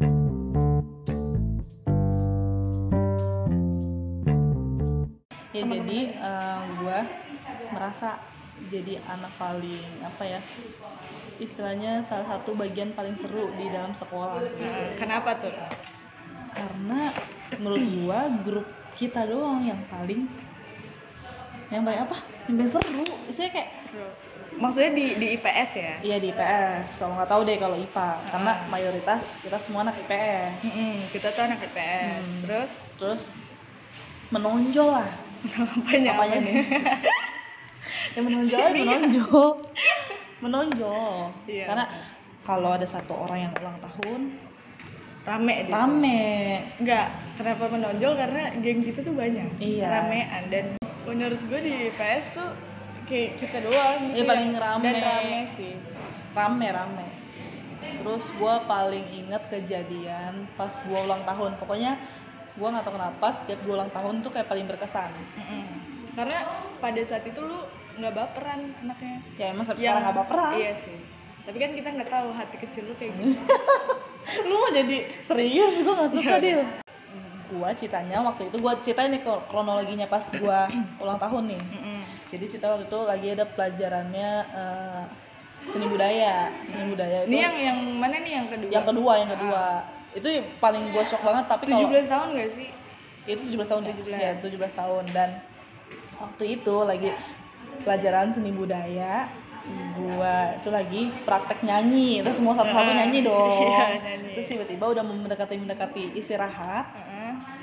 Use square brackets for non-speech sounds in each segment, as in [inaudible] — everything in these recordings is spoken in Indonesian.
ya jadi eh, gua merasa jadi anak paling apa ya istilahnya salah satu bagian paling seru di dalam sekolah. Gitu. Kenapa tuh? Karena menurut gua grup kita doang yang paling yang paling apa paling seru. Saya kayak maksudnya di di IPS ya? Iya di IPS kalau nggak tahu deh kalau IPA karena mayoritas kita semua anak IPS Mm-mm, kita tuh anak IPS Hmm. terus? Terus menonjol lah. Apanya apanya nih? [laughs] Yang menonjol aja menonjol. Menonjol. Iya. karena kalau ada satu orang yang ulang tahun rame dia rame. Enggak, kenapa menonjol? Karena geng kita tuh banyak. Iya. ramean. Dan menurut gue di IPS tuh kayak kita doang Iya, yang- paling rame. dan rame sih. Rame rame. Terus gue paling inget kejadian pas gue ulang tahun. Pokoknya gue nggak tahu kenapa setiap gue ulang tahun tuh kayak paling berkesan. Mm-mm. karena pada saat itu lu nggak baperan anaknya. Ya emang sampai sekarang nggak baperan. iya sih. Tapi kan kita nggak tahu hati kecil lu kayak [laughs] gitu. Lu mau jadi serius gue nggak suka Iya. deal gue ceritanya waktu itu gue ceritain nih kro- kronologinya pas gue [clears throat] ulang tahun nih Mm-mm. jadi cerita waktu itu lagi ada pelajarannya eh, seni budaya seni budaya itu ini yang yang mana nih yang kedua yang kedua yang kedua itu paling gue shock banget tapi kalau 17 tahun gak sih itu 17 tahun ya? 17. ya 17 tahun dan waktu itu lagi pelajaran seni budaya gua itu lagi praktek nyanyi terus semua satu-satu Ah, nyanyi [laughs] dong iya, nyanyi. terus tiba-tiba udah mendekati mendekati istirahat Heeh.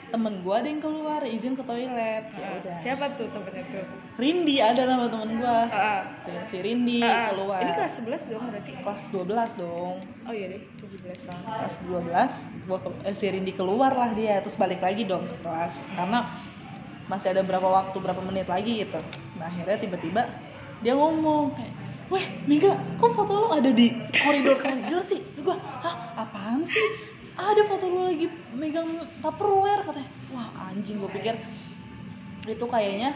Temen gua ada yang keluar izin ke toilet. Ya Heeh. udah. siapa tuh temennya tuh? Rindi ada nama temen gua. Heeh. Tuh, si Rindi Heeh. keluar. Ini kelas 11 dong berarti? Kelas 12 dong. Oh iya deh 17 tahun kelas 12 gua ke- eh, si Rindi keluar lah dia terus balik lagi dong ke kelas. Karena masih ada berapa waktu berapa menit lagi gitu. Nah akhirnya tiba-tiba dia ngomong kayak weh Mega kok foto lo ada di koridor koridor sih? Gua hah apaan sih ada foto lo lagi megang tupperware katanya. Wah anjing gue pikir itu kayaknya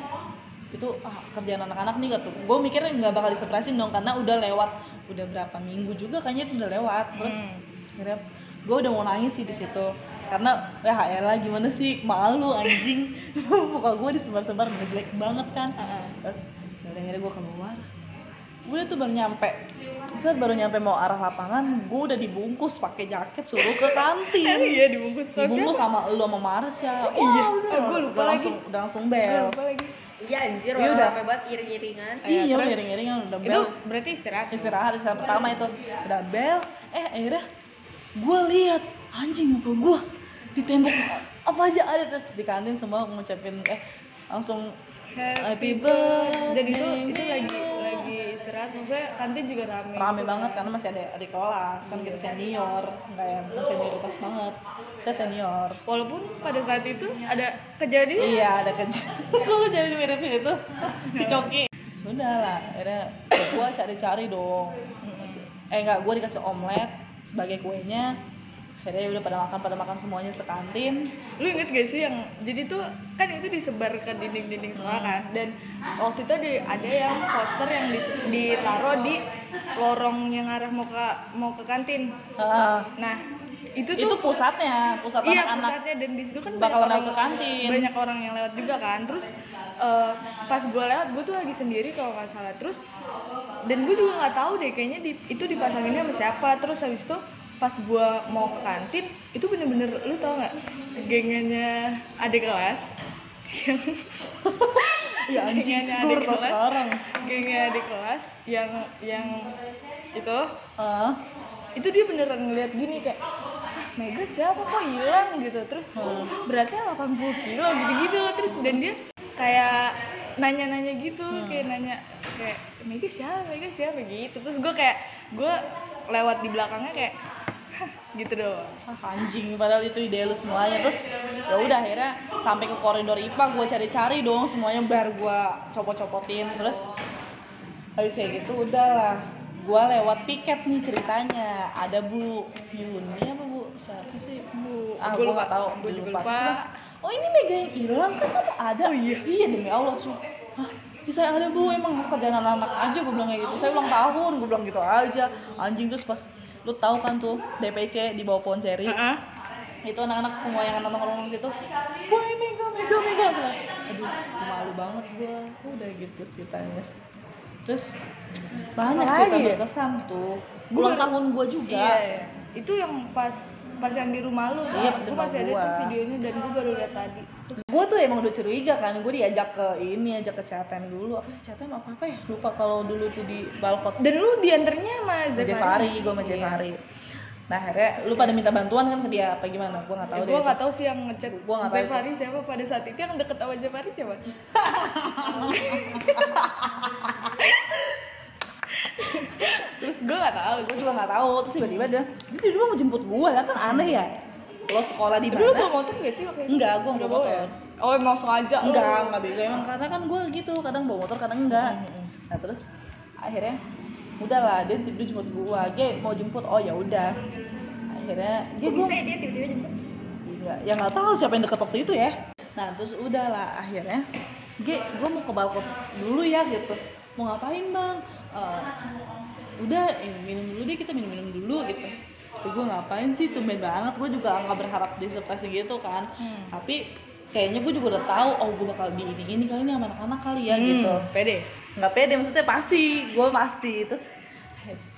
itu ah, kerjaan anak-anak nih gitu gue mikirnya nggak bakal disurprisein dong karena udah lewat. Udah berapa minggu juga kayaknya itu udah lewat. Terus Hmm. akhirnya gue udah mau nangis sih di situ. Karena ya elah gimana sih? Malu anjing. [laughs] Muka gue disebar-sebar udah jelek banget kan. Heeh. terus yaudah akhirnya gue keluar udah tuh baru nyampe. Saat baru nyampe mau arah lapangan gue udah dibungkus pakai jaket suruh ke kantin. [laughs] Iya dibungkus. Sama dibungkus sama lu sama Marsha Wah, Iya. udah, Ah, gua lupa udah lagi. langsung udah langsung bel. Lupa lagi. Iya anjir, Iya, orang udah. rame banget iring-iringan. Iya, iya terus? iring-iringan udah itu bel. berarti istirahat istirahat istirahat pertama itu. Udah bel. Eh akhirnya gue lihat anjing muka gue di tembok. Apa aja ada terus di kantin semua ngucapin eh langsung Happy birthday. Dan itu itu lagi. Lagi istirahat maksudnya kantin juga rame. Rame banget karena masih ada adik kelas kan kita senior nggak yang senioritas banget. Kita senior. Walaupun pada saat itu ada kejadian. Iya ada kecil [laughs] kalau jadi mirip itu si Coki sudah lah akhirnya gue cari-cari dong. Eh enggak gue dikasih omelet sebagai kuenya akhirnya udah pada makan pada makan semuanya sekantin. Lu inget gak sih yang jadi tuh kan itu disebar ke dinding-dinding sekolah kan? Dan waktu itu ada ada yang poster yang dis- ditaruh di lorong yang arah mau ke mau ke kantin. Ah, nah itu tuh itu pusatnya pusat iya anak-anak. pusatnya. Dan di situ kan banyak lewat ke kantin. banyak orang yang lewat juga kan. Terus eh, pas gue lewat gue tuh lagi sendiri kalau nggak salah. Terus dan gue juga nggak tahu deh kayaknya di, itu dipasanginnya sama siapa. Terus habis itu pas gue mau ke kantin itu bener-bener lu tau nggak gengannya adik kelas yang ya [laughs] anjing adik tahu kelas sekarang. gengnya adik kelas yang yang itu Ah, itu dia beneran ngeliat gini kayak ah Mega siapa kok hilang? gitu. Terus Hmm. beratnya 80 kilo gitu-gitu. Terus dan dia kayak nanya-nanya gitu kayak nanya kayak Mega siapa? Mega siapa? Gitu. Terus gue kayak gue lewat di belakangnya kayak [laughs] gitu doang. Ah, anjing padahal itu ide lu semuanya. Terus ya udah akhirnya sampai ke koridor IPA gue cari-cari dong semuanya biar gue copot-copotin. Terus habis kayak gitu udahlah. Gue lewat piket nih ceritanya. Ada Bu Yuni apa Bu? Siapa sih? Bu, ah gue lupa. nggak tahu. Juga lupa. Terus, oh ini Mega yang hilang kan kamu ada? Oh, iya. iya demi Allah. Su Hah, ya saya ada bu. Emang kerjaan anak-anak aja gue bilang kayak gitu. Saya ulang tahun gue bilang gitu aja. Anjing terus pas lu tahu kan tuh DPC di bawah pohon ceri Heeh. itu anak-anak semua yang nongkrong di situ. Wah mega mega mega. Semua, aduh malu banget gua. Udah gitu ceritanya. Terus banyak Apalagi cerita berkesan tuh. Ulang tahun gua juga. Iya, iya. Itu yang pas pas yang di rumah lu. Iya, pas Gua rumah masih ada gua. tuh videonya dan gue baru lihat tadi. Terus gue tuh emang udah curiga kan gue diajak ke ini ajak ke CTM dulu apa ya, CTM apa apa ya lupa kalau dulu tuh di balkot dan lu diantarnya sama Jefari Jefari. gue sama Iya. Jefari nah akhirnya lu pada minta bantuan kan ke dia apa gimana gue nggak tahu Ya, deh gue itu. nggak tahu sih yang ngechat Gua nggak tahu Jefari siapa pada saat itu yang deket sama Jefari siapa? [laughs] terus gue nggak tahu gue juga nggak tahu. Terus tiba-tiba dia dia tiba-tiba mau jemput gue lah kan aneh ya. Lo sekolah di mana? bawa motor gak sih waktu itu? Enggak, Nggak nggak bawa ya? Oh emang sengaja? Lu? enggak enggak bego. Emang karena kan gue gitu kadang bawa motor kadang enggak. Nah terus akhirnya udahlah dia tiba-tiba jemput gue Ge mau jemput oh ya udah. Akhirnya dia Kok gue bisa ya dia tiba-tiba jemput? nggak ya nggak tahu siapa yang deket waktu itu ya. Nah terus udahlah akhirnya Ge gue mau ke balkon dulu ya gitu. Mau ngapain bang Eh, udah eh, minum dulu deh kita minum minum dulu gitu. Tapi gue ngapain sih tumben banget. Gue juga nggak berharap di surprise gitu kan. Hmm. tapi kayaknya gue juga udah tahu oh gue bakal di ini ini kali ini sama anak-anak kali ya Hmm, gitu. Pede. nggak pede maksudnya pasti. Gue pasti. Terus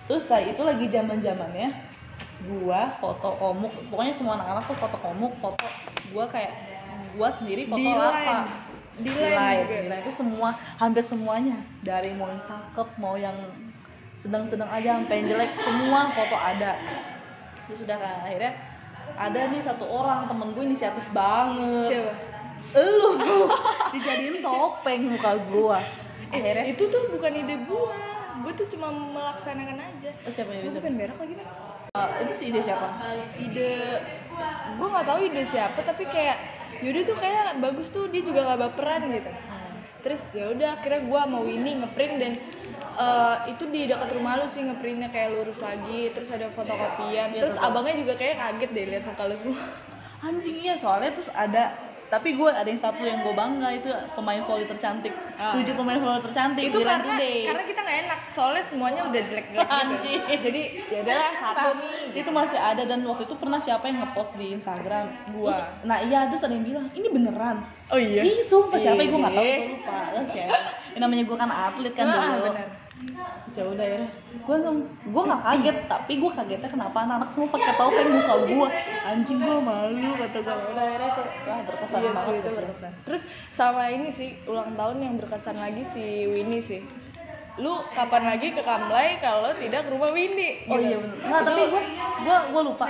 terus setelah itu lagi zaman zamannya gua foto komuk pokoknya semua anak-anak tuh foto komuk foto gua kayak gua sendiri foto Di line. Di di line itu semua hampir semuanya. Dari mau yang cakep mau yang sedang-sedang aja sampai yang jelek semua foto ada. Terus udah kan akhirnya ada nih satu orang temen gue inisiatif banget. Siapa? lu dijadiin topeng muka gua. Akhirnya Itu tuh bukan ide gua. Gua tuh cuma melaksanakan aja. Oh, siapa yang pengen berak lagi nih. Uh, itu sih ide siapa? Ide gue nggak tahu ide siapa tapi kayak yaudah tuh kayak bagus tuh dia juga nggak baperan gitu. Terus ya udah akhirnya gue mau ini ngeprint dan eh, itu di dekat rumah lu sih ngeprintnya kayak lurus lagi terus ada fotokopian. Iya, terus abangnya juga kayak kaget deh lihat muka lu semua. Anjing iya soalnya terus ada tapi gue ada yang satu yang gue bangga itu pemain volley tercantik. Ah. tujuh pemain volley tercantik itu karena Today. karena kita nggak enak soalnya semuanya udah jelek jelek Anjing. jadi ya udahlah satu Nah, nih itu masih ada dan waktu itu pernah siapa yang ngepost di Instagram terus? Nah iya terus ada yang bilang ini beneran. Oh iya? Ih, sumpah siapa gue nggak tahu gue lupa. Terus ya yang namanya gue kan atlet kan Ah, dulu bener. Terus ya udah ya gue langsung gue nggak kaget tapi gue kagetnya kenapa anak-anak semua pakai topeng muka gue anjing gue malu kata gue udah akhirnya itu wah berkesan Iya banget sih itu tuh. berkesan. Terus sama ini sih ulang tahun yang berkesan lagi si Winnie sih. Lu kapan lagi ke Kamlay kalau tidak ke rumah Winnie? oh gitu. iya bener nggak tapi gue gue gue lupa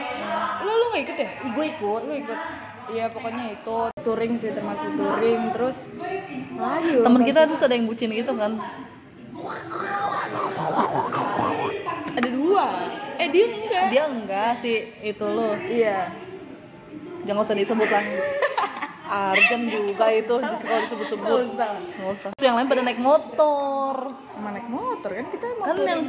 Lu lu nggak ikut ya? gue ikut Lu ikut. Iya pokoknya itu touring sih termasuk touring terus lagi temen kita tuh ada yang bucin gitu kan ada dua. Eh dia enggak. dia enggak sih itu lo Iya. jangan usah disebut lah Arjen juga itu kalau disebut-sebut Nggak usah. nggak usah Terus yang lain pada naik motor Sama naik motor kan kita mau kan touring. yang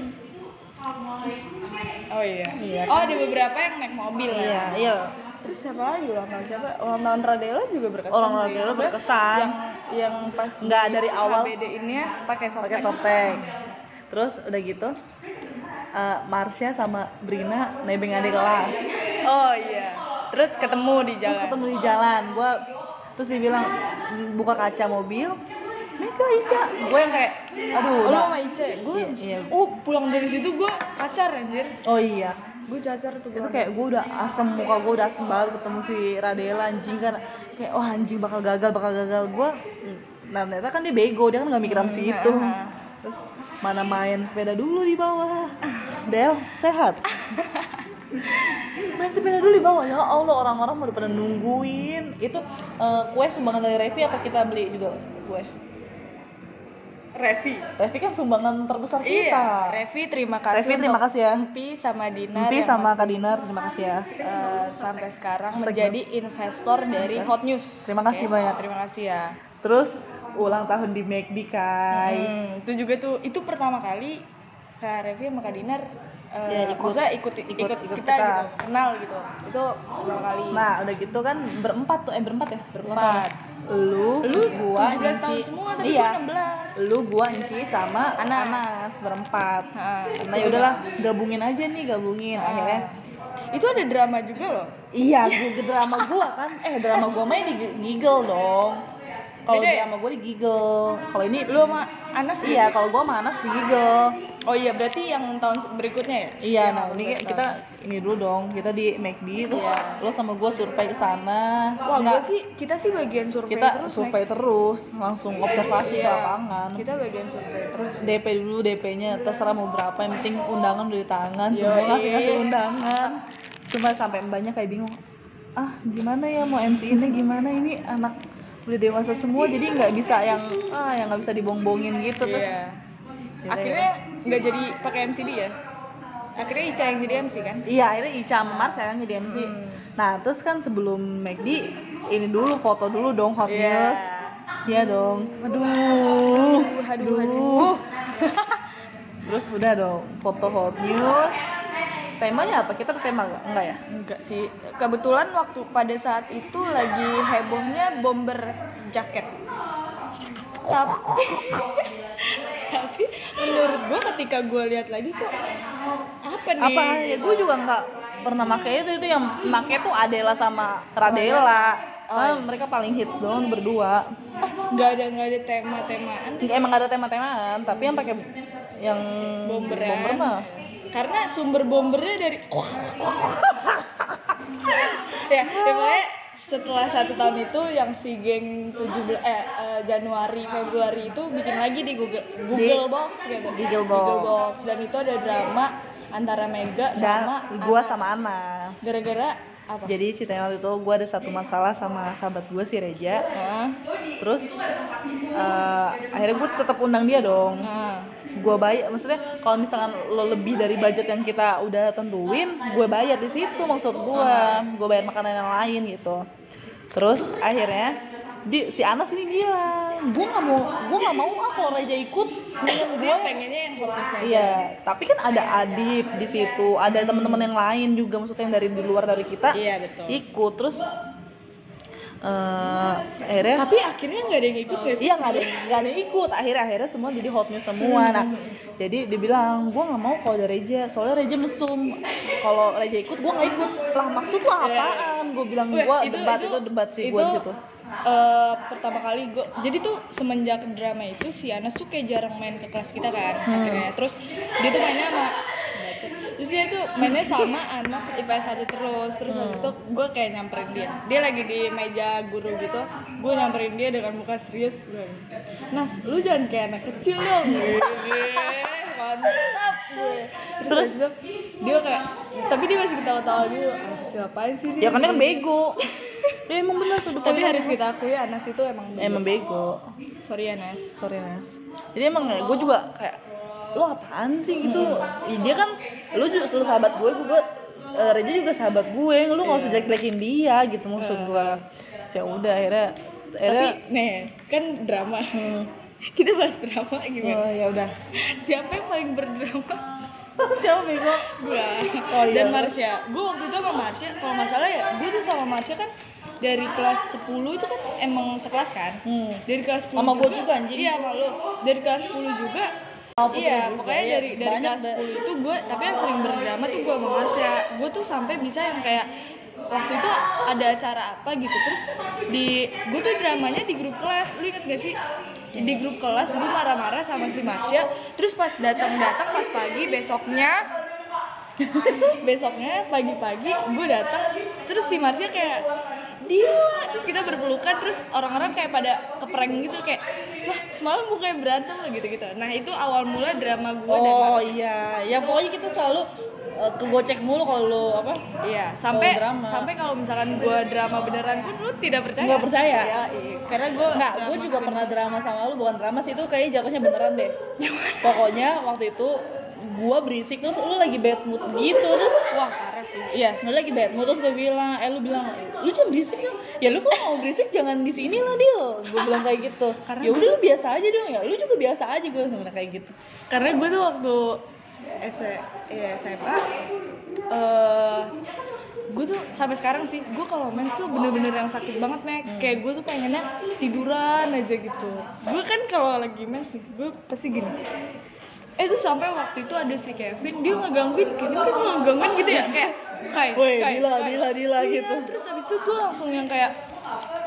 Oh iya. Iya. Oh ada beberapa yang naik mobil iya ya. iya Terus siapa lagi ulang tahun siapa? Ulang tahun Radela juga berkesan Ulang tahun. Radela berkesan. Yang yang pas Nggak dari awal. HBD ini ya pakai softtek. pakai softtek terus udah gitu eh, Marsha sama Brina nebeng adik kelas Oh iya. Terus ketemu di jalan. terus ketemu di jalan gue terus dia bilang buka kaca mobil Mega Ica gue yang kayak aduh Oh, udah. sama Ice? Gue Iya, iya. Oh pulang dari situ gue cacar anjir oh iya Gue cacar tuh itu kayak gue udah asem muka gue udah asem banget ketemu si Radela anjing kan kayak wah anjing bakal gagal bakal gagal. Gue nah ternyata kan dia bego dia kan nggak mikir itu. Hmm, aha. terus mana main sepeda dulu di bawah. Del sehat? Main sepeda dulu di bawah. Ya Allah orang-orang udah pada nungguin. Itu eh, kue sumbangan dari Revi apa kita beli juga kue Revi. Revi kan sumbangan terbesar kita. Iya Revi terima kasih Revi terima kasih ya. Pi sama Dinar yang sama Kak Dinar terima kasih ya. eh, sampai sekarang Sampai menjadi investor dari Hot News. Terima kasih Oke, banyak. Terima kasih ya. terus ulang tahun di McD Kai. Hmm, itu juga tuh itu pertama kali Kak Revi sama Kak Dinar eh, Ya, ikut. maksudnya ikut ikut, Ikut- ikut kita, kita. gitu kenal gitu itu pertama kali Nah, udah gitu kan berempat tuh, eh berempat ya? Berempat. Lu, lu gua, 17 tahun Inci. semua tapi iya. gua 16 Lu, gua, Inci sama Anas. Anas, berempat. Nah, Nah, ya udahlah, gabungin aja nih, gabungin Nah, akhirnya. itu ada drama juga loh Iya, gua drama gua kan. Eh, drama gua mah di giggle dong. Kalau Beda ya? drama gua di giggle. Kalau ini lu sama Anas Iya, kalau gua sama Anas di giggle. oh iya berarti yang tahun berikutnya ya Iya, Yang nah ini kita ini dulu dong. Kita di McD terus Iya. lo sama gua survei ke sana. wah gua sih kita sih bagian survei kita terus survei terus, langsung observasi Iya, ke lapangan. kita bagian survei terus DP dulu DP-nya terserah mau berapa yang penting undangan udah di tangan semua ngasih ngasih undangan cuma sampai mbaknya kayak bingung ah gimana ya mau MC ini gimana ini anak udah dewasa semua jadi nggak bisa yang ah yang nggak bisa dibongbongin gitu terus Iya. Gitu akhirnya nggak jadi pakai MC dia akhirnya Ica yang jadi MC kan? Iya akhirnya Ica sama Mars yang jadi MC Hmm. nah terus kan sebelum McD ini dulu foto dulu dong hot Iya. news. Iya dong. Aduh aduh aduh. aduh. [laughs] Terus udah dong foto hot news temanya apa? Kita tema nggak? Enggak ya? Enggak sih. Kebetulan waktu pada saat itu lagi hebohnya bomber jaket. Tapi [laughs] tapi menurut gua ketika gua lihat lagi kok apa nih? Apa? Ya gue juga nggak pernah pakai itu. Itu yang pakai tuh Adela sama Radela. Oh, Ah, iya. mereka paling hits doang berdua. Oh, nggak ada nggak ada tema temaan Nggak, emang gak ada tema-temaan tapi yang pakai yang bomber bomber mah karena sumber bombernya dari ya, ya pokoknya setelah satu tahun itu yang si geng 17 eh, eh, Januari Februari itu bikin lagi di Google Google Di- Box gitu Google Box. dan itu ada drama antara Mega sama gue Anas. sama Anas gara-gara apa? Jadi ceritanya waktu itu gue ada satu masalah sama sahabat gue si Reja. Heeh. terus eh, akhirnya gue tetap undang dia dong. Heeh. gue bayar maksudnya kalau misalkan lo lebih dari budget yang kita udah tentuin gue bayar di situ maksud gue gue bayar makanan yang lain gitu. Terus akhirnya di, si Anas ini bilang gue nggak mau gue nggak mau ah kalau Reja ikut. Dengan gue pengennya yang fokus aja iya tapi kan ada Adip di situ ada teman-teman yang lain juga maksudnya yang dari di luar dari kita iya betul. ikut. Terus eh akhirnya tapi akhirnya nggak ada yang ikut gak sih? Iya nggak ada nggak ada yang ikut. Akhirnya akhirnya semua jadi hot news semua. Nah jadi dia bilang gue nggak mau kalau ada Reja soalnya Reja mesum. Kalau Reja ikut gue nggak ikut. Lah maksud lo apaan? Gue bilang gue debat itu, debat sih gue situ eh, pertama kali gue jadi tuh semenjak drama itu si Anas tuh kayak jarang main ke kelas kita kan Hmm. akhirnya. Terus dia tuh mainnya sama terus dia tuh mainnya sama anak IPS 1 terus. Terus habis Hmm. itu gue kayak nyamperin dia. Dia lagi di meja guru gitu gue nyamperin dia dengan muka serius. Gue Nas lu jangan kayak anak kecil dong mantap gue. Terus, dia kayak tapi dia masih ketawa-tawa gitu anak kecil apaan sih dia ya kan dia kan bego. [laughs] Ya emang bener tuh tapi harus kita akui Anas itu emang bego. emang bego. Sorry Anas. Sorry Nas jadi emang gue juga kayak lo apaan sih? Gitu. Ya, dia kan lu juga lu sahabat gue gue eh, Reja juga sahabat gue. Lu nggak usah jelek-jelekin dia gitu maksud gue ya udah akhirnya tapi akhirnya nih kan drama. Hmm, [laughs] kita bahas drama gimana? Oh, ya udah. Siapa yang paling berdrama? [laughs] Siapa bego? Gue Oh, iya. dan Marsha. Gue waktu itu sama Marsha. Kalau nggak salah ya gue tuh sama Marsha kan dari kelas 10 itu kan emang sekelas kan? Hmm. dari kelas 10 Sama gua juga, anjing. iya sama lu. Dari kelas 10 juga. Oh, iya, juga, pokoknya iya. dari dari Banyak kelas deh. 10 itu gue, tapi yang sering berdrama tuh gue sama Marsha. Gue tuh sampai bisa yang kayak waktu itu ada acara apa gitu. Terus di gue tuh dramanya di grup kelas. Lu inget gak sih di grup kelas gue marah-marah sama si Marsha. Terus pas datang-datang pas pagi besoknya [laughs] besoknya pagi-pagi gue datang. Terus si Marsha kayak dia terus kita berpelukan terus orang-orang kayak pada keprank gitu kayak lah semalam bukannya berantem lo gitu gitu nah itu awal mula drama gue dan oh Marsha. iya. Ya pokoknya kita selalu eh, kegocek mulu kalau lu apa iya sampai sampai kalau misalkan gue drama beneran pun lu tidak percaya. Nggak percaya? Iya, iya. Karena gue Nggak, gue juga pernah drama sama lu bukan drama sih itu kayaknya jatuhnya beneran deh. Pokoknya waktu itu gue berisik terus lu lagi bad mood gitu terus wah parah sih Iya, lu lagi bad mood terus gue bilang, eh lu bilang, lu jangan berisik dong. Ya lu kalau mau berisik jangan di sini lah Dil. Gue bilang kayak gitu. [laughs] Karena ya udah lu biasa aja dong ya. Lu juga biasa aja gue sebenarnya kayak gitu. karena gue tuh waktu S ya SMA gue tuh sampai sekarang sih gue kalau mens tuh bener-bener yang sakit banget mek. Kayak gue tuh pengennya tiduran aja gitu. Gue kan kalau lagi mens nih gue pasti gini. Eh tuh sampai waktu itu ada si Kevin dia ngegangguin Kevin kan ngegangguin gitu ya? Kayak kayak Woi, kayak Dila, kayak- Dila, Dila Iya, gitu. terus habis itu gue langsung yang kayak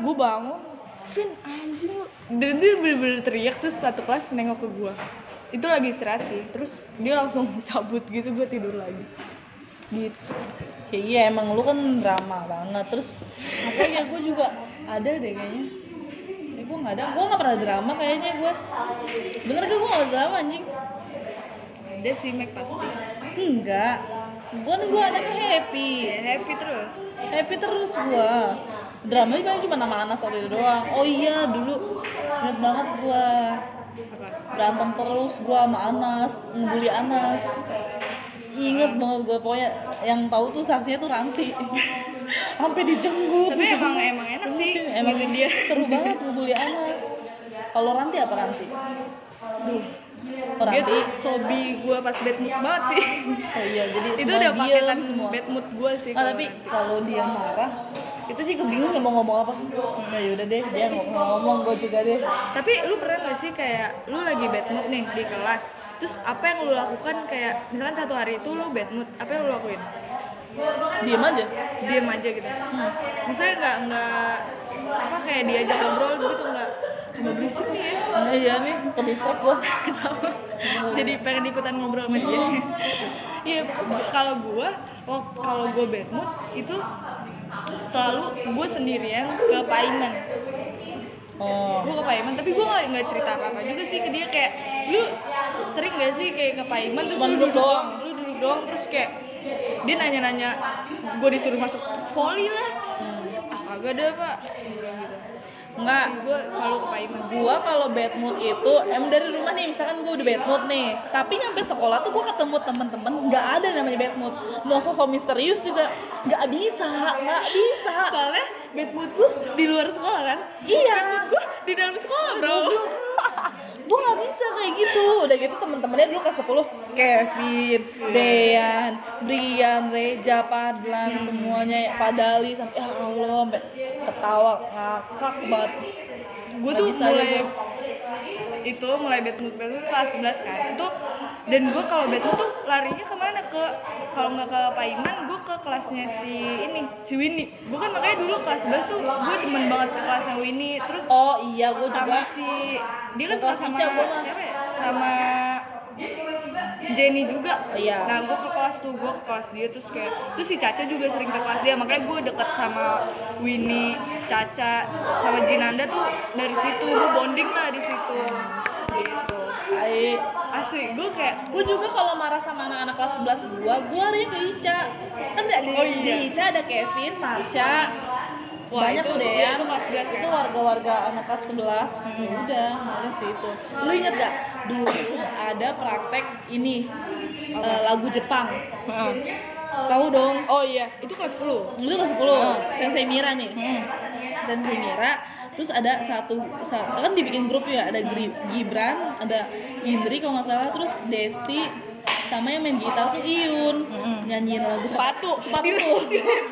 gue bangun Vin anjing lu. Dan dia bener-bener teriak terus satu kelas nengok ke gue itu lagi istirahat sih terus dia langsung [laughs] cabut gitu gue tidur lagi gitu. Ya iya emang lu kan drama banget. Terus apa ya gue juga ada deh kayaknya. Ya, gue nggak ada. Gue nggak pernah drama kayaknya gue bener gak gue nggak drama anjing? Ada sih Mac pasti. Enggak. Gue nih gue anaknya happy. Ya happy terus. Happy terus gue drama itu paling cuma nama Anas waktu itu doang. Oh iya dulu inget banget gue berantem terus gue sama Anas ngebully Anas inget banget gue pokoknya yang tahu tuh saksinya tuh Ranti [laughs] sampai dijenggut tapi emang emang enak sih emang gitu dia. seru banget ngebully Anas kalau Ranti apa Ranti? Duh, oh, dia Ranti tuh sobi gue pas bad mood banget sih. Oh iya jadi itu semua udah paketan semua. bad mood gue sih Ah, tapi kalau dia marah itu juga bingung ya mau ngomong apa. Nah yaudah deh dia mau ngomong gue juga deh. Tapi lu pernah gak sih kayak lu lagi bad mood nih di kelas terus apa yang lu lakukan kayak misalkan satu hari itu lu bad mood apa yang lu lakuin? Diem aja. Diam aja gitu. Misalnya nggak nggak apa kayak diajak ngobrol gitu nggak nggak berisik nih ya. Nah, iya nih ke distrak gue sama. Jadi pengen ikutan ngobrol sama dia. Iya kalau gua wak- kalau gua bad mood itu selalu gue sendirian ke Paiman. Oh. Gue ke Paiman tapi gue nggak nggak cerita apa apa juga sih ke dia kayak lu sering gak sih kayak ke Paiman terus lu duduk doang. lu duduk doang terus kayak dia nanya-nanya gue disuruh masuk volley lah. Terus ah kagak ada pak. Enggak gue selalu ke Paiman gua kalau bad mood itu emang dari rumah nih misalkan gua udah bad mood nih tapi nyampe sekolah tuh gua ketemu temen-temen nggak ada namanya bad mood. Mau sosok misterius juga. Nggak bisa nggak bisa. Soalnya bad mood lu di luar sekolah kan? Iya. Gue di dalam sekolah bro gua nggak bisa kayak gitu. Udah gitu temen-temennya dulu ke 10 Kevin Dean Brian Reja Padlan semuanya Padali sampai ya Allah sampai ketawa ngakak banget. Gue tuh mulai. Itu mulai bad mood bad mood kelas 11 kan. Itu dan gue kalau bad mood tuh larinya ke mana? Ke kalau nggak ke Paiman gue ke kelasnya si ini si Winnie. Gue kan makanya dulu kelas 11 tuh gue demen banget ke kelasnya Winnie. Terus oh iya gua sama juga. si dia kan Kelas sama Ica siapa ya? Sama Jenny juga. Iya. nah gue ke kelas tuh gue ke kelas dia terus kayak terus si Caca juga sering ke kelas dia makanya gue deket sama Winnie Caca sama Jinanda tuh dari situ gue bonding lah di situ gitu Ai, asli gue kayak gue juga kalau marah sama anak-anak kelas 11 gua, gua larinya ke Ica. Kan di, Oh, iya. di Ica ada Kevin, Marsha, Wah, banyak itu- ya. itu kelas 11 ya? Itu warga-warga anak kelas 11. Ya udah, ada sih itu. Lu inget gak? Dulu ada praktek ini eh, lagu Jepang. Tahu dong. oh iya itu kelas 10 Itu kelas 10. Sensei Mira nih. Hmm. Sensei Mira terus ada satu sa- kan dibikin grup ya ada Gibran ada Indri kalau nggak salah terus Desti sama yang main gitar tuh Iyun nyanyiin lagu sepatu sepatu [laughs]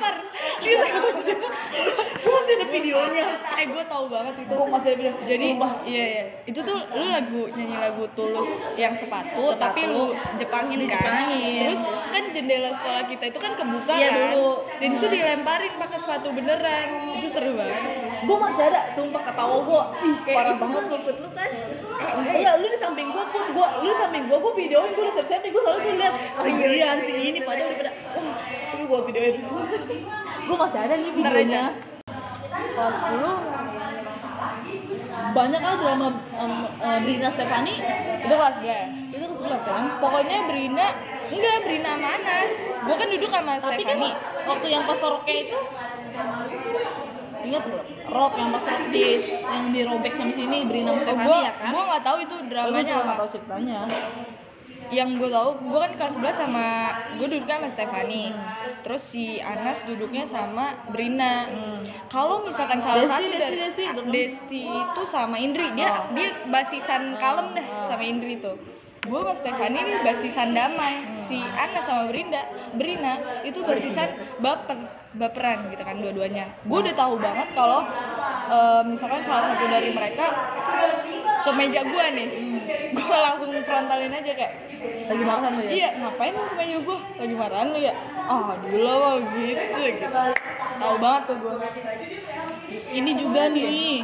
[laughs] gue masih ada videonya. Eh gue tahu banget itu. Gue masih ada video. Jadi Sumpah. iya iya. Itu tuh lu lagu nyanyi lagu tulus yang sepatu, Sepatu. tapi lu Jepangin kan? Dijepangin. terus kan jendela sekolah kita itu kan kebuka Iya, kan? dulu. dan itu dilemparin pakai sepatu beneran. Itu seru banget gue masih ada sumpah ketawa gue ih parah banget. Gue ngikut lu kan? Eh, enggak lu di samping gue put, gua, lu di samping gue, gue videoin, gue udah siap-siap nih, gue selalu gue liat si Brian, si ini, padahal udah pada, wah, tapi gue videoin Gue masih ada nih videonya. Kelas 10 Banyak kan drama um, uh, Brina Stefani, itu kelas 11 itu ke 11 kan? pokoknya Brina enggak Brina Manas gue kan duduk sama Tapi kan Stefani. waktu yang pas roknya itu? Ingat belum? Rok yang pas rok di, yang dirobek sama sini Brina sama Stefani gue ya kan? gue nggak tahu itu Gue dramanya juga apa. gak tau ceritanya yang gue tahu gue kan kelas 11 sama gue duduknya sama Stefani terus si Anas duduknya sama Brina kalau misalkan salah Desti, satu Desti, dari Desti, duduk. Desti itu sama Indri dia Oh. dia basisan kalem dah sama Indri tuh gue sama Stefani nih basisan damai. Si Anna sama Brinda Brina itu basisan baper baperan gitu kan dua-duanya. Gue udah tahu banget kalau eh, misalkan salah satu dari mereka ke meja gue nih [laughs] gue langsung frontalin aja kayak lagi marahan lu ya? Iya ngapain lu ke meja gue lagi marahan lu ya? Ah dulu mah gitu gitu. Tahu banget tuh gue ini juga nih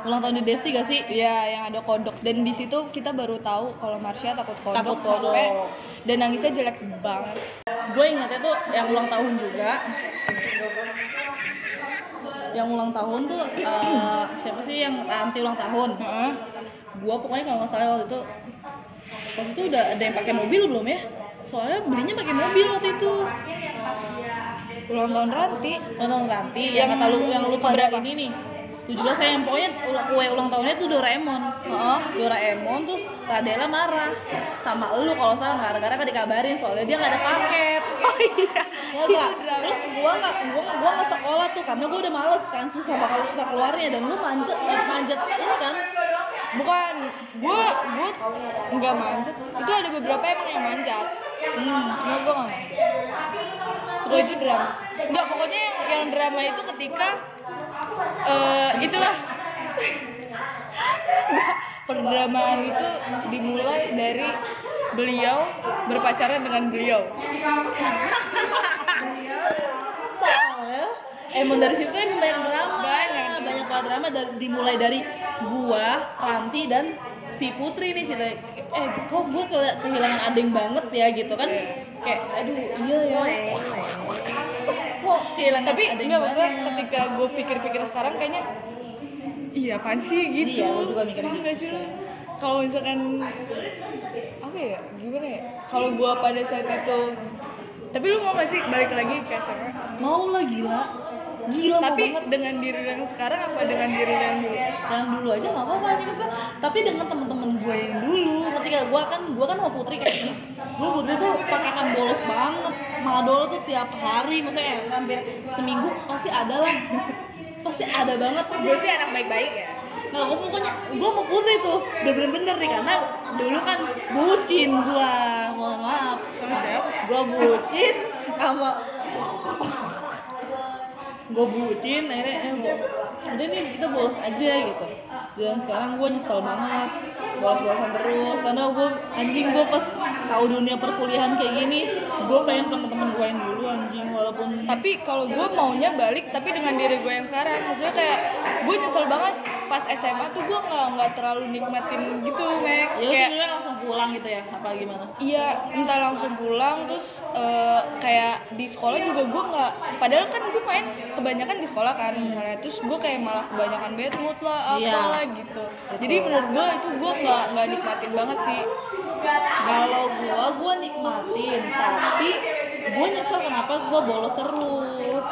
ulang tahun di Desti gak sih Iya, yang ada kodok dan di situ kita baru tahu kalau Marsha takut kodok Takut kodok. sampai dan nangisnya jelek banget. gue ingetnya tuh yang ulang tahun juga yang ulang tahun tuh eh, siapa sih yang anti ulang tahun Heeh. gue pokoknya kalau nggak salah waktu itu waktu itu udah ada yang pakai mobil belum ya soalnya belinya pakai mobil waktu itu Ulang tahun Ranti. ulang tahun Ranti yang Yang kata lu yang lu ini nih 17 saya yang pokoknya kue ulang tahunnya tuh Doraemon Heeh. Doraemon terus Radela marah sama lu kalau salah gara-gara kan dikabarin soalnya dia nggak ada paket Oh iya. Ya enggak. Terus gua nggak gua gua nggak sekolah tuh karena gua udah males kan susah bakal susah keluarnya dan lu manjat eh, manjat ini kan Bukan, gua gua nggak manjat. Itu ada beberapa emang yang manjat. Hmm, cuma gua nggak manjat. Pokoknya itu drama. Enggak, pokoknya yang, yang drama itu ketika eh itulah. [laughs] Nggak, perdramaan itu dimulai dari beliau berpacaran dengan beliau. soalnya emang dari situ emang banyak drama. Banyak. banyak banget drama. Dan dimulai dari gua Ranti dan si Putri nih cerita eh kok gua ke- kehilangan adeng banget ya gitu kan. Kayak aduh iya ya [laughs] kok kehilangan Tapi enggak maksudnya ketika gue pikir-pikir sekarang kayaknya iya apaan sih gitu. Iya, gua juga Paham nggak sih? Kalau misalkan apa ya? Gimana ya? Kalau gua pada saat itu tapi lu mau gak sih balik lagi ke SMA? mau lah gila gila tapi mau banget. dengan diri yang sekarang apa dengan diri yang dulu? yang dulu aja nggak apa-apa maksudnya tapi dengan teman-teman gue yang dulu ketika gue kan gue kan sama Putri kayak gini. Gue Putri tuh pakaian bolos banget. Madol tuh tiap hari maksudnya hampir seminggu pasti ada lah. Pasti ada banget. Gue sih anak baik-baik ya. nah gue pokoknya gue sama Putri tuh udah bener-bener nih karena dulu kan bucin gue mohon maaf. Sama siapa? gue bucin sama gue bucin akhirnya eh udah nih kita bolos aja gitu dan sekarang gue nyesel banget bolos-bolosan terus karena gue anjing gue pas tahu dunia perkuliahan kayak gini gue pengen temen-temen gue yang dulu anjing walaupun Tapi kalau gue maunya balik tapi dengan diri gue yang sekarang. Maksudnya kayak gue nyesel banget pas SMA tuh gue nggak nggak terlalu nikmatin gitu, Mek. ya Kayak udah langsung pulang gitu ya apa gimana Iya, entah langsung pulang terus eh, kayak di sekolah juga gue nggak. Padahal kan gue main kebanyakan di sekolah kan misalnya. Terus gue kayak malah kebanyakan bad mood lah, Iya. apalah gitu. Jadi menurut gue itu gue nggak nggak nikmatin banget sih. kalau gue gue nikmatin tapi gue nyesel kenapa gue bolos terus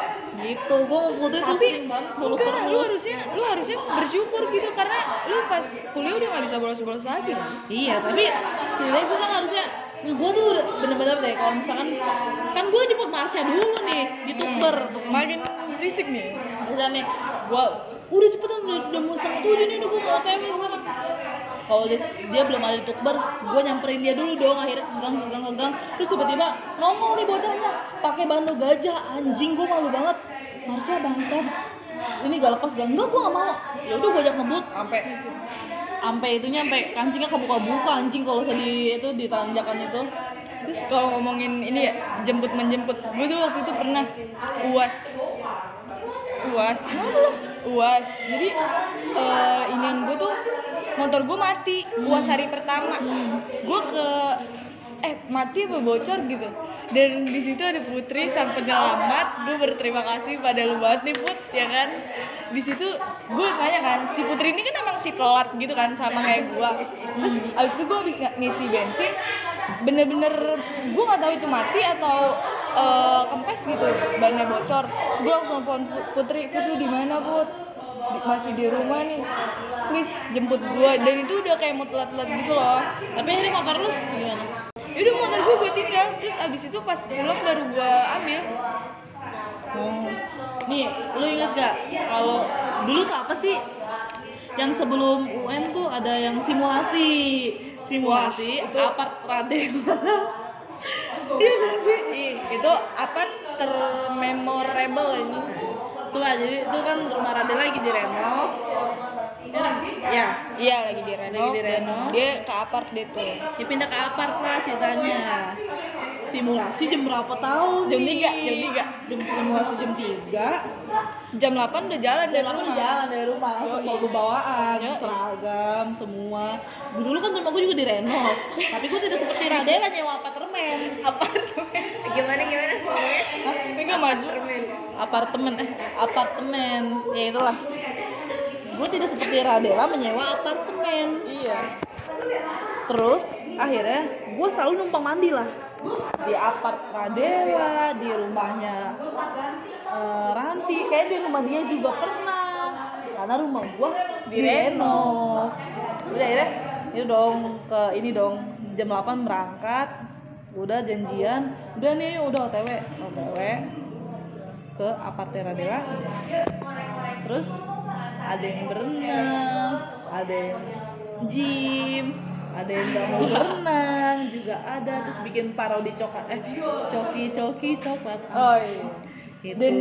gitu gue putus tuh sering banget bolos lu terus harusnya lu harusnya bersyukur gitu karena lu pas kuliah udah nggak bisa bolos-bolos lagi. kan? Iya, tapi sebenarnya gue kan harusnya Nah, gue tuh bener-bener deh kalau misalkan kan gue jemput Marsha dulu nih di Tukber Makin berisik nih. misalnya nih gue udah cepetan udah, udah mau setengah tujuh nih udah gue mau kemis kalau dia, dia belum ada di Tukber gue nyamperin dia dulu dong akhirnya kegang kegang kegang terus tiba-tiba nongol nih bocahnya pakai bando gajah anjing gue malu banget. Marsha bangsa ini gak lepas gak enggak gue gak mau. Ya udah gue ajak ngebut. Sampai. Sampai itunya sampai kancingnya kebuka-buka anjing kalau saya di itu di tanjakan itu. Terus kalau ngomongin ini ya jemput menjemput, gue tuh waktu itu pernah uas, uas, kenapa lo? Uas. Jadi eh inian gue tuh motor gue mati, uas hari pertama. Gue ke eh mati apa bocor gitu. Dan di situ ada Putri sang penyelamat. Gue berterima kasih pada lu banget nih Put, ya kan. Di situ gue nanya kan, si Putri ini kan emang si telat gitu kan sama kayak gue. Terus abis itu gue habis ngisi bensin, bener-bener gue nggak tahu itu mati atau eh, kempes gitu bannya bocor gue langsung telepon Put- Putri Putri di mana Put masih di rumah nih. Nis jemput gue dan itu udah kayak mau telat-telat gitu loh. Tapi ini motor lu? Gimana? Yaudah motor gue gue tinggal. Terus abis itu pas pulang baru gue ambil. Oh. Nih, lu inget gak kalau dulu tuh apa sih? Yang sebelum UN tuh ada yang simulasi. Simulasi Wah, itu- apart Raden. [laughs] Iya gak sih? Ih, itu apa termemorable ini? Coba jadi itu kan rumah Raden lagi direnov ya Iya lagi direnov. Lagi direnov. Dia ke apart dia tuh. dia pindah ke apart lah ceritanya simulasi jam berapa tahu Jam nih? tiga, jam tiga. jam simulasi jam 3 Jam 8 udah jalan aku di rumah. jalan dari rumah langsung bawa bawaan Yoi. seragam semua dulu kan rumah gue juga direnov tapi gue tidak seperti Radela nyewa apartemen Apartemen. Gimana gimana? ngomongnya? Hah? Ini gak maju. apartemen eh apartemen ya itulah gue tidak seperti Radela menyewa apartemen Iya. terus akhirnya gue selalu numpang mandi lah di apart Radela di rumahnya eh, Ranti. Kayak di rumah dia juga pernah. Karena rumah gue direnov udah akhirnya ini dong ke ini dong. Jam 8 berangkat. Udah janjian. Udah nih udah otw otw ke apart Radela terus ada yang berenang ada yang gym ada yang nggak mau berenang juga ada terus bikin parodi coklat eh coki coki coklat Oh iya. gitu. Dan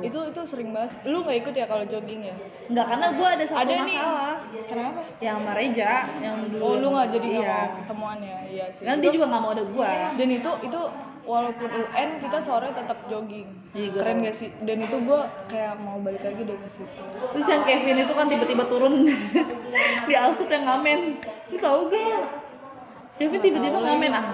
itu itu sering banget. Lu nggak ikut ya kalau jogging ya? nggak karena gue ada satu Ada nih. masalah Kenapa? yang sama Reja yang dulu Oh lu nggak jadi iya. ketemuan ya? Iya sih. dia juga nggak mau ada gue Dan itu itu walaupun UN kita sore tetap jogging. Iya, gua Keren gak sih? Dan itu gue kayak mau balik lagi deh ke situ. terus yang Kevin itu kan tiba-tiba turun [laughs] di Alsut yang ngamen lu tau gak Kevin tiba-tiba ngamen ah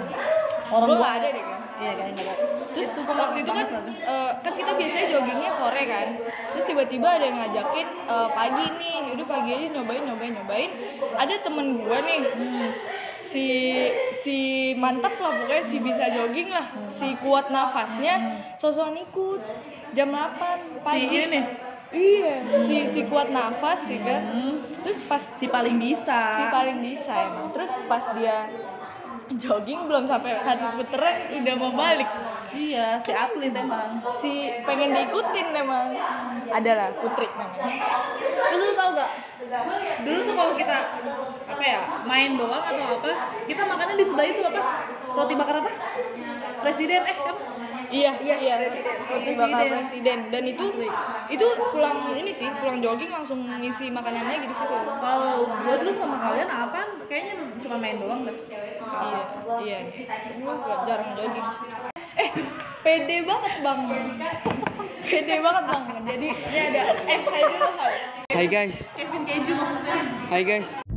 orang Gue gua- nggak ada deh kan. iya ada Terus Itu waktu itu kan eh, kan kita biasanya joggingnya sore kan. Terus tiba-tiba ada yang ngajakin eh, pagi nih, udah pagi aja nyobain nyobain nyobain. Ada temen gue nih, Hmm. Si si mantap lah pokoknya si bisa jogging lah, si kuat nafasnya, sosokan ikut jam 8 si pagi. ini nih Iya, si si kuat nafas sih kan. Hmm. Terus pas si paling bisa si paling bisa emang. Terus pas dia jogging belum sampai satu putaran udah mau balik iya si atlet emang si pengen diikutin emang adalah putri namanya terus lu tau gak dulu tuh kalau kita apa ya main doang atau apa kita makannya di sebelah itu apa? Roti bakar apa? Presiden eh apa? Iya iya iya. Roti bakar Presiden. presiden. Dan itu Asli. itu pulang ini sih pulang jogging langsung ngisi makanannya gitu situ kalau gua dulu sama kalian apa kayaknya cuma main doang deh. Iya iya. Gue jarang jogging eh pede banget bang. Pede banget bang. Jadi ini ada eh hai dulu hai. Hai guys, Kevin keju maksudnya. Hai guys.